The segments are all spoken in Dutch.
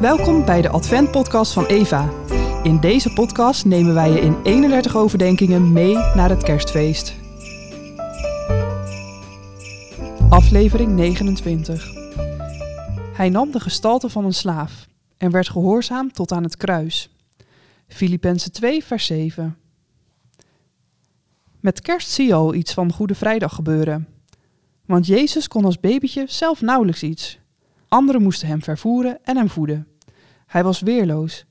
Welkom bij de Advent-podcast van Eva. In deze podcast nemen wij je in 31 overdenkingen mee naar het kerstfeest. Aflevering 29. Hij nam de gestalte van een slaaf en werd gehoorzaam tot aan het kruis. Filippenzen 2, vers 7. Met kerst zie je al iets van Goede Vrijdag gebeuren. Want Jezus kon als babytje zelf nauwelijks iets. Anderen moesten hem vervoeren en hem voeden. Hij was weerloos.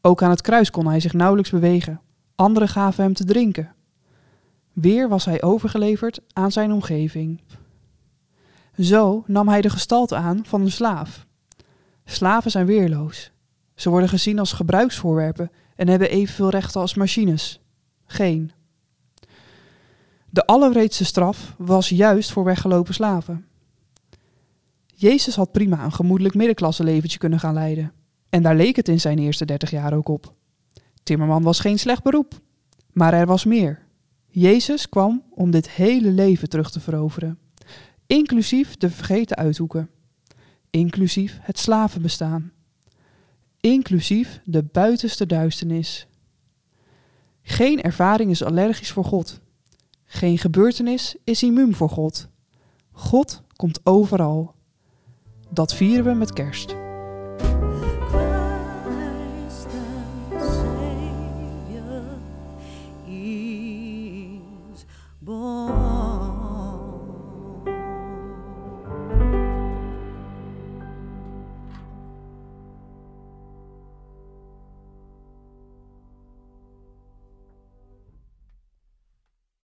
Ook aan het kruis kon hij zich nauwelijks bewegen. Anderen gaven hem te drinken. Weer was hij overgeleverd aan zijn omgeving. Zo nam hij de gestalte aan van een slaaf. Slaven zijn weerloos. Ze worden gezien als gebruiksvoorwerpen en hebben evenveel rechten als machines. Geen. De allerwreedste straf was juist voor weggelopen slaven. Jezus had prima een gemoedelijk middenklasse leventje kunnen gaan leiden. En daar leek het in zijn eerste dertig jaar ook op. Timmerman was geen slecht beroep. Maar er was meer. Jezus kwam om dit hele leven terug te veroveren. Inclusief de vergeten uithoeken. Inclusief het slavenbestaan. Inclusief de buitenste duisternis. Geen ervaring is allergisch voor God. Geen gebeurtenis is immuun voor God. God komt overal. Dat vieren we met kerst. Born.